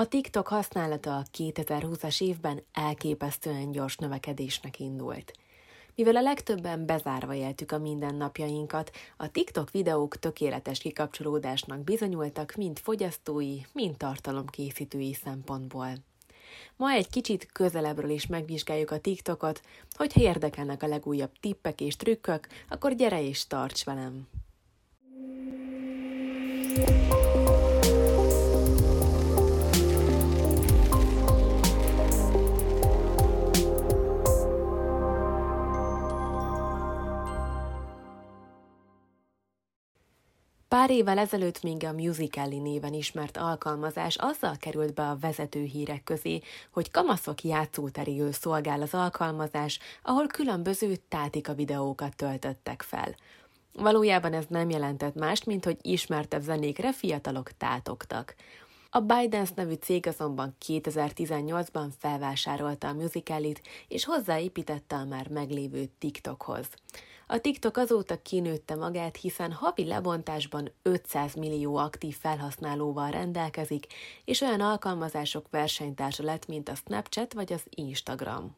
A TikTok használata a 2020-as évben elképesztően gyors növekedésnek indult. Mivel a legtöbben bezárva éltük a mindennapjainkat, a TikTok videók tökéletes kikapcsolódásnak bizonyultak mind fogyasztói, mind tartalomkészítői szempontból. Ma egy kicsit közelebbről is megvizsgáljuk a TikTokot, hogyha érdekelnek a legújabb tippek és trükkök, akkor gyere és tarts velem! Pár évvel ezelőtt még a Musical.ly néven ismert alkalmazás azzal került be a vezető hírek közé, hogy kamaszok játszóteréül szolgál az alkalmazás, ahol különböző tátika videókat töltöttek fel. Valójában ez nem jelentett mást, mint hogy ismertebb zenékre fiatalok tátogtak. A Bidens nevű cég azonban 2018-ban felvásárolta a musicalit, és hozzáépítette a már meglévő TikTokhoz. A TikTok azóta kinőtte magát, hiszen havi lebontásban 500 millió aktív felhasználóval rendelkezik, és olyan alkalmazások versenytársa lett, mint a Snapchat vagy az Instagram.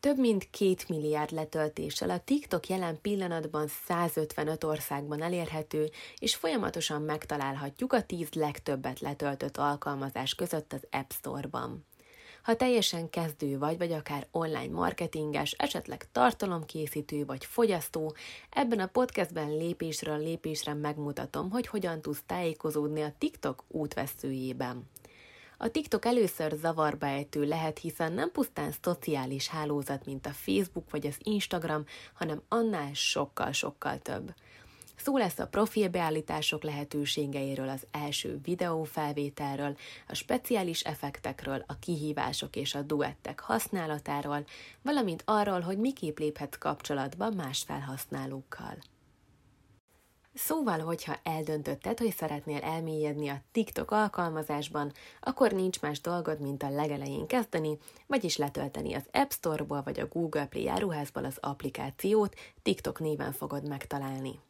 Több mint két milliárd letöltéssel a TikTok jelen pillanatban 155 országban elérhető, és folyamatosan megtalálhatjuk a 10 legtöbbet letöltött alkalmazás között az App Store-ban. Ha teljesen kezdő vagy, vagy akár online marketinges, esetleg tartalomkészítő vagy fogyasztó, ebben a podcastben lépésről lépésre megmutatom, hogy hogyan tudsz tájékozódni a TikTok útveszőjében. A TikTok először zavarba ejtő lehet, hiszen nem pusztán szociális hálózat, mint a Facebook vagy az Instagram, hanem annál sokkal-sokkal több. Szó lesz a profilbeállítások lehetőségeiről, az első videófelvételről, a speciális effektekről, a kihívások és a duettek használatáról, valamint arról, hogy miképp léphetsz kapcsolatba más felhasználókkal. Szóval, hogyha eldöntötted, hogy szeretnél elmélyedni a TikTok alkalmazásban, akkor nincs más dolgod, mint a legelején kezdeni, vagyis letölteni az App Store-ból vagy a Google Play áruházból az applikációt, TikTok néven fogod megtalálni.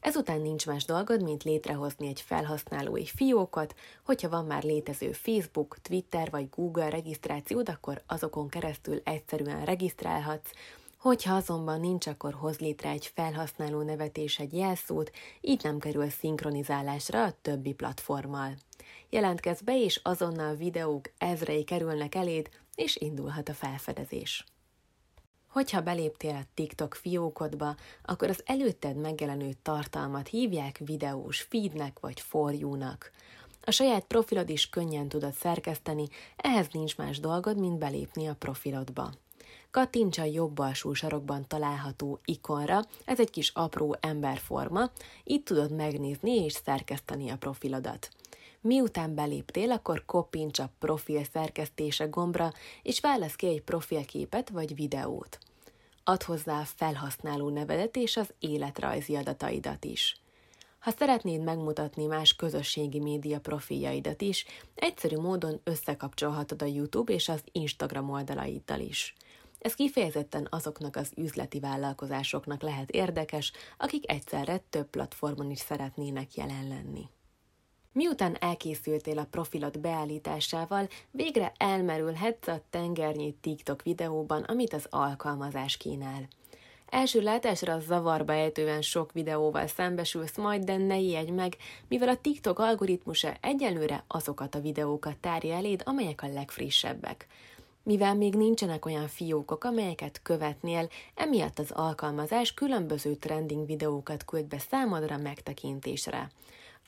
Ezután nincs más dolgod, mint létrehozni egy felhasználói fiókot, hogyha van már létező Facebook, Twitter vagy Google regisztrációd, akkor azokon keresztül egyszerűen regisztrálhatsz, Hogyha azonban nincs, akkor hoz létre egy felhasználó nevet és egy jelszót, így nem kerül szinkronizálásra a többi platformmal. Jelentkezz be, és azonnal videók ezrei kerülnek eléd, és indulhat a felfedezés. Hogyha beléptél a TikTok fiókodba, akkor az előtted megjelenő tartalmat hívják videós feednek vagy forjúnak. A saját profilod is könnyen tudod szerkeszteni, ehhez nincs más dolgod, mint belépni a profilodba. Kattints a jobb alsó sarokban található ikonra, ez egy kis apró emberforma, itt tudod megnézni és szerkeszteni a profilodat. Miután beléptél, akkor koppints a profil szerkesztése gombra, és válasz ki egy profilképet vagy videót. Add hozzá a felhasználó nevedet és az életrajzi adataidat is. Ha szeretnéd megmutatni más közösségi média profiljaidat is, egyszerű módon összekapcsolhatod a YouTube és az Instagram oldalaiddal is. Ez kifejezetten azoknak az üzleti vállalkozásoknak lehet érdekes, akik egyszerre több platformon is szeretnének jelen lenni. Miután elkészültél a profilod beállításával, végre elmerülhetsz a tengernyi TikTok videóban, amit az alkalmazás kínál. Első látásra zavarba ejtően sok videóval szembesülsz majd, de ne ijedj meg, mivel a TikTok algoritmusa egyelőre azokat a videókat tárja eléd, amelyek a legfrissebbek. Mivel még nincsenek olyan fiókok, amelyeket követnél, emiatt az alkalmazás különböző trending videókat küld be számodra megtekintésre.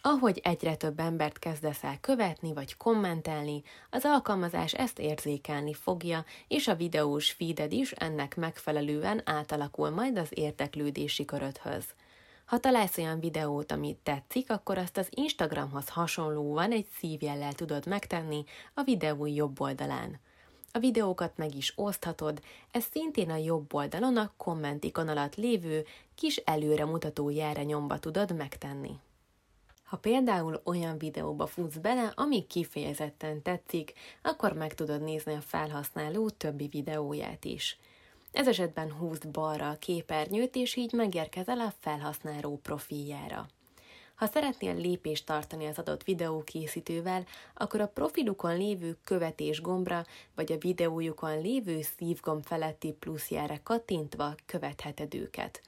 Ahogy egyre több embert kezdesz el követni vagy kommentelni, az alkalmazás ezt érzékelni fogja, és a videós feeded is ennek megfelelően átalakul majd az érteklődési körödhöz. Ha találsz olyan videót, amit tetszik, akkor azt az Instagramhoz hasonlóan egy szívjellel tudod megtenni a videó jobb oldalán. A videókat meg is oszthatod, ez szintén a jobb oldalon a komment ikon alatt lévő kis előremutató jelre nyomba tudod megtenni. Ha például olyan videóba futsz bele, ami kifejezetten tetszik, akkor meg tudod nézni a felhasználó többi videóját is. Ez esetben húzd balra a képernyőt, és így megérkezel a felhasználó profiljára. Ha szeretnél lépést tartani az adott videókészítővel, akkor a profilukon lévő követés gombra, vagy a videójukon lévő szívgomb feletti pluszjára kattintva követheted őket.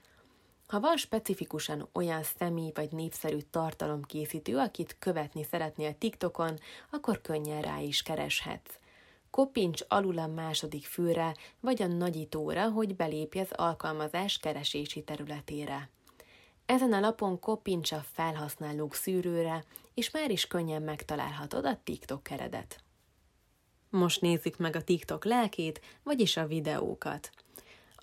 Ha van specifikusan olyan személy vagy népszerű tartalomkészítő, akit követni szeretnél TikTokon, akkor könnyen rá is kereshetsz. Koppints alul a második fülre, vagy a nagyítóra, hogy belépj az alkalmazás keresési területére. Ezen a lapon koppints a felhasználók szűrőre, és már is könnyen megtalálhatod a TikTok keredet. Most nézzük meg a TikTok lelkét, vagyis a videókat.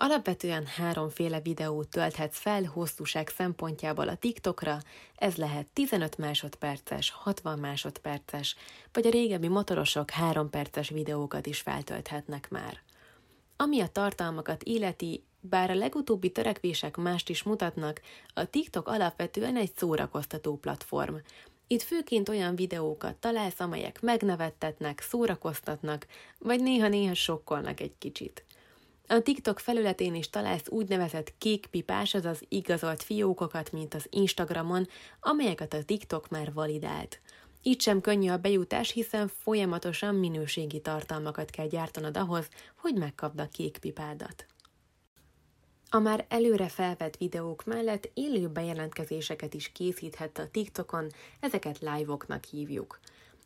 Alapvetően háromféle videót tölthetsz fel hosszúság szempontjából a TikTokra, ez lehet 15 másodperces, 60 másodperces, vagy a régebbi motorosok 3 perces videókat is feltölthetnek már. Ami a tartalmakat illeti, bár a legutóbbi törekvések mást is mutatnak, a TikTok alapvetően egy szórakoztató platform. Itt főként olyan videókat találsz, amelyek megnevettetnek, szórakoztatnak, vagy néha-néha sokkolnak egy kicsit. A TikTok felületén is találsz úgynevezett kék pipás, azaz igazolt fiókokat, mint az Instagramon, amelyeket a TikTok már validált. Így sem könnyű a bejutás, hiszen folyamatosan minőségi tartalmakat kell gyártanod ahhoz, hogy megkapd a kék pipádat. A már előre felvett videók mellett élő bejelentkezéseket is készíthet a TikTokon, ezeket live-oknak hívjuk.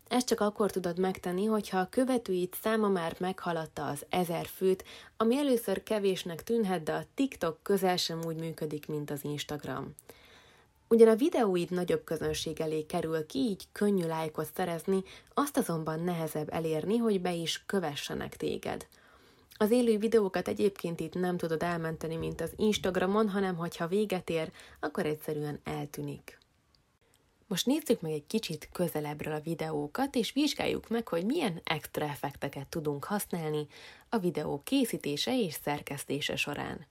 Ezt csak akkor tudod megtenni, hogyha a követőid száma már meghaladta az ezer főt, ami először kevésnek tűnhet, de a TikTok közel sem úgy működik, mint az Instagram. Ugyan a videóid nagyobb közönség elé kerül ki, így könnyű lájkot szerezni, azt azonban nehezebb elérni, hogy be is kövessenek téged. Az élő videókat egyébként itt nem tudod elmenteni, mint az Instagramon, hanem hogyha véget ér, akkor egyszerűen eltűnik. Most nézzük meg egy kicsit közelebbről a videókat, és vizsgáljuk meg, hogy milyen extra effekteket tudunk használni a videó készítése és szerkesztése során.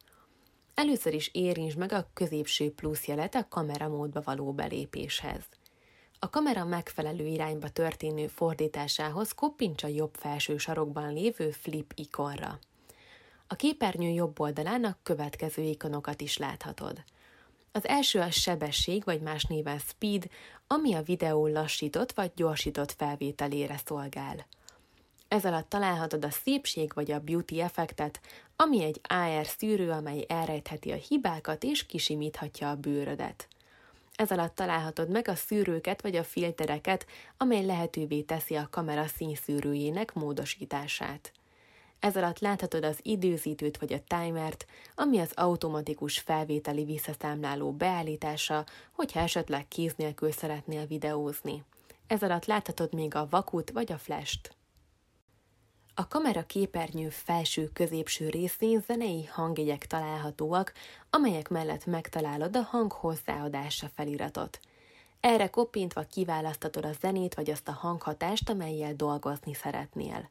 Először is érintsd meg a középső plusz jelet a kamera módba való belépéshez. A kamera megfelelő irányba történő fordításához koppints a jobb felső sarokban lévő flip ikonra. A képernyő jobb oldalán a következő ikonokat is láthatod – az első a sebesség, vagy más néven speed, ami a videó lassított vagy gyorsított felvételére szolgál. Ez alatt találhatod a szépség vagy a beauty effektet, ami egy AR szűrő, amely elrejtheti a hibákat és kisimíthatja a bőrödet. Ez alatt találhatod meg a szűrőket vagy a filtereket, amely lehetővé teszi a kamera színszűrőjének módosítását. Ez alatt láthatod az időzítőt vagy a timert, ami az automatikus felvételi visszaszámláló beállítása, hogyha esetleg kéz nélkül szeretnél videózni. Ez alatt láthatod még a vakut vagy a flash-t. A kamera képernyő felső-középső részén zenei hangjegyek találhatóak, amelyek mellett megtalálod a hang hozzáadása feliratot. Erre koppintva kiválasztatod a zenét vagy azt a hanghatást, amelyel dolgozni szeretnél.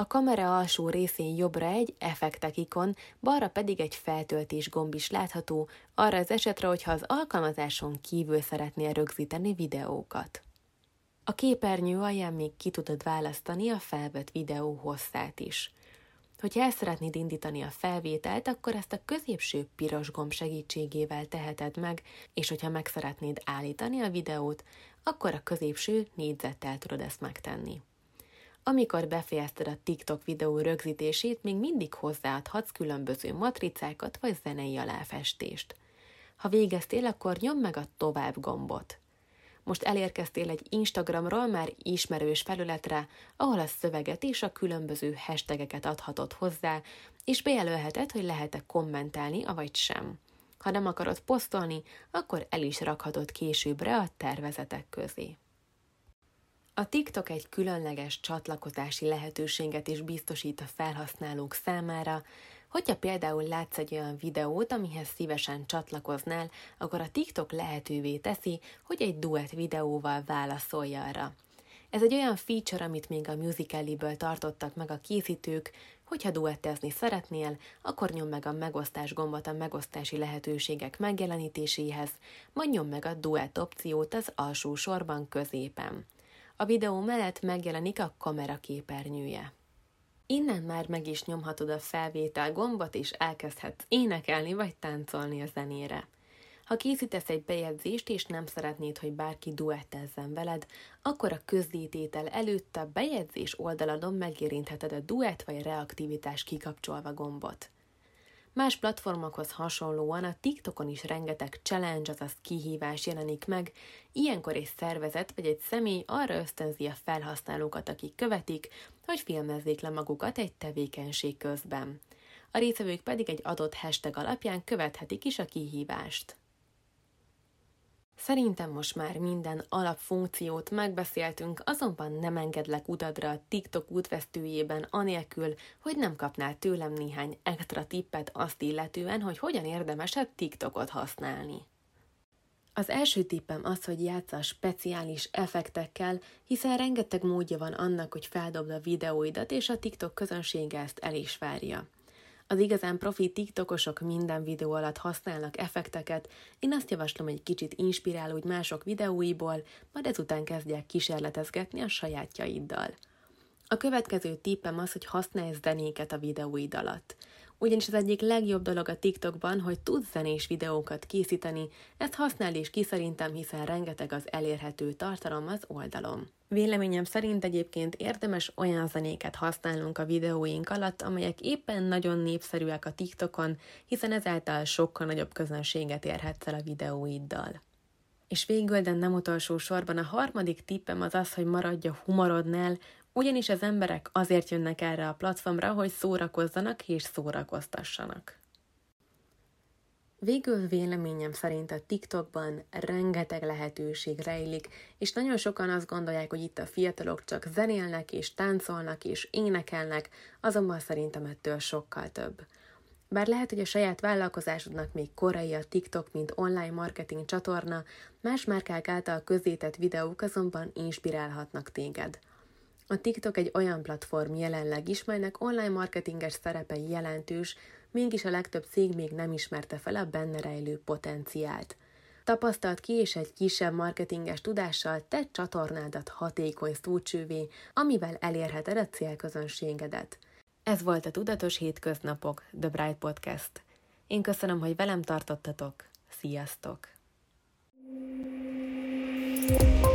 A kamera alsó részén jobbra egy effektek ikon, balra pedig egy feltöltés gomb is látható, arra az esetre, hogyha az alkalmazáson kívül szeretnél rögzíteni videókat. A képernyő alján még ki tudod választani a felvett videó hosszát is. Hogyha el szeretnéd indítani a felvételt, akkor ezt a középső piros gomb segítségével teheted meg, és hogyha meg szeretnéd állítani a videót, akkor a középső négyzettel tudod ezt megtenni. Amikor befejezted a TikTok videó rögzítését, még mindig hozzáadhatsz különböző matricákat vagy zenei aláfestést. Ha végeztél, akkor nyomd meg a tovább gombot. Most elérkeztél egy Instagramról már ismerős felületre, ahol a szöveget és a különböző hashtageket adhatod hozzá, és bejelölheted, hogy lehet-e kommentálni, avagy sem. Ha nem akarod posztolni, akkor el is rakhatod későbbre a tervezetek közé. A TikTok egy különleges csatlakozási lehetőséget is biztosít a felhasználók számára, Hogyha például látsz egy olyan videót, amihez szívesen csatlakoznál, akkor a TikTok lehetővé teszi, hogy egy duett videóval válaszolj arra. Ez egy olyan feature, amit még a Musical.ly-ből tartottak meg a készítők, hogyha duettezni szeretnél, akkor nyom meg a megosztás gombot a megosztási lehetőségek megjelenítéséhez, majd nyom meg a duett opciót az alsó sorban középen. A videó mellett megjelenik a kamera képernyője. Innen már meg is nyomhatod a felvétel gombot, és elkezdhetsz énekelni vagy táncolni a zenére. Ha készítesz egy bejegyzést, és nem szeretnéd, hogy bárki duettezzen veled, akkor a közzététel előtt a bejegyzés oldaladon megérintheted a duett vagy reaktivitás kikapcsolva gombot. Más platformokhoz hasonlóan a TikTokon is rengeteg challenge, azaz kihívás jelenik meg, ilyenkor egy szervezet vagy egy személy arra ösztönzi a felhasználókat, akik követik, hogy filmezzék le magukat egy tevékenység közben. A részvevők pedig egy adott hashtag alapján követhetik is a kihívást. Szerintem most már minden alapfunkciót megbeszéltünk, azonban nem engedlek utadra a TikTok útvesztőjében anélkül, hogy nem kapnál tőlem néhány extra tippet azt illetően, hogy hogyan érdemes a TikTokot használni. Az első tippem az, hogy játsz a speciális effektekkel, hiszen rengeteg módja van annak, hogy feldobd a videóidat, és a TikTok közönsége ezt el is várja. Az igazán profi TikTokosok minden videó alatt használnak effekteket, én azt javaslom, egy kicsit inspirálódj mások videóiból, majd ezután kezdják kísérletezgetni a sajátjaiddal. A következő tippem az, hogy használj zenéket a videóid alatt ugyanis az egyik legjobb dolog a TikTokban, hogy tudsz zenés videókat készíteni, ezt használ is ki szerintem, hiszen rengeteg az elérhető tartalom az oldalon. Véleményem szerint egyébként érdemes olyan zenéket használnunk a videóink alatt, amelyek éppen nagyon népszerűek a TikTokon, hiszen ezáltal sokkal nagyobb közönséget érhetsz el a videóiddal. És végül, de nem utolsó sorban a harmadik tippem az az, hogy maradj a humorodnál, ugyanis az emberek azért jönnek erre a platformra, hogy szórakozzanak és szórakoztassanak. Végül véleményem szerint a TikTokban rengeteg lehetőség rejlik, és nagyon sokan azt gondolják, hogy itt a fiatalok csak zenélnek és táncolnak és énekelnek, azonban szerintem ettől sokkal több. Bár lehet, hogy a saját vállalkozásodnak még korai a TikTok, mint online marketing csatorna, más márkák által közzétett videók azonban inspirálhatnak téged. A TikTok egy olyan platform jelenleg is, melynek online marketinges szerepe jelentős, mégis a legtöbb cég még nem ismerte fel a benne rejlő potenciált. Tapasztalt ki és egy kisebb marketinges tudással te csatornádat hatékony szócsővé, amivel elérheted a célközönségedet. Ez volt a Tudatos Hétköznapok, The Bright Podcast. Én köszönöm, hogy velem tartottatok. Sziasztok! thank you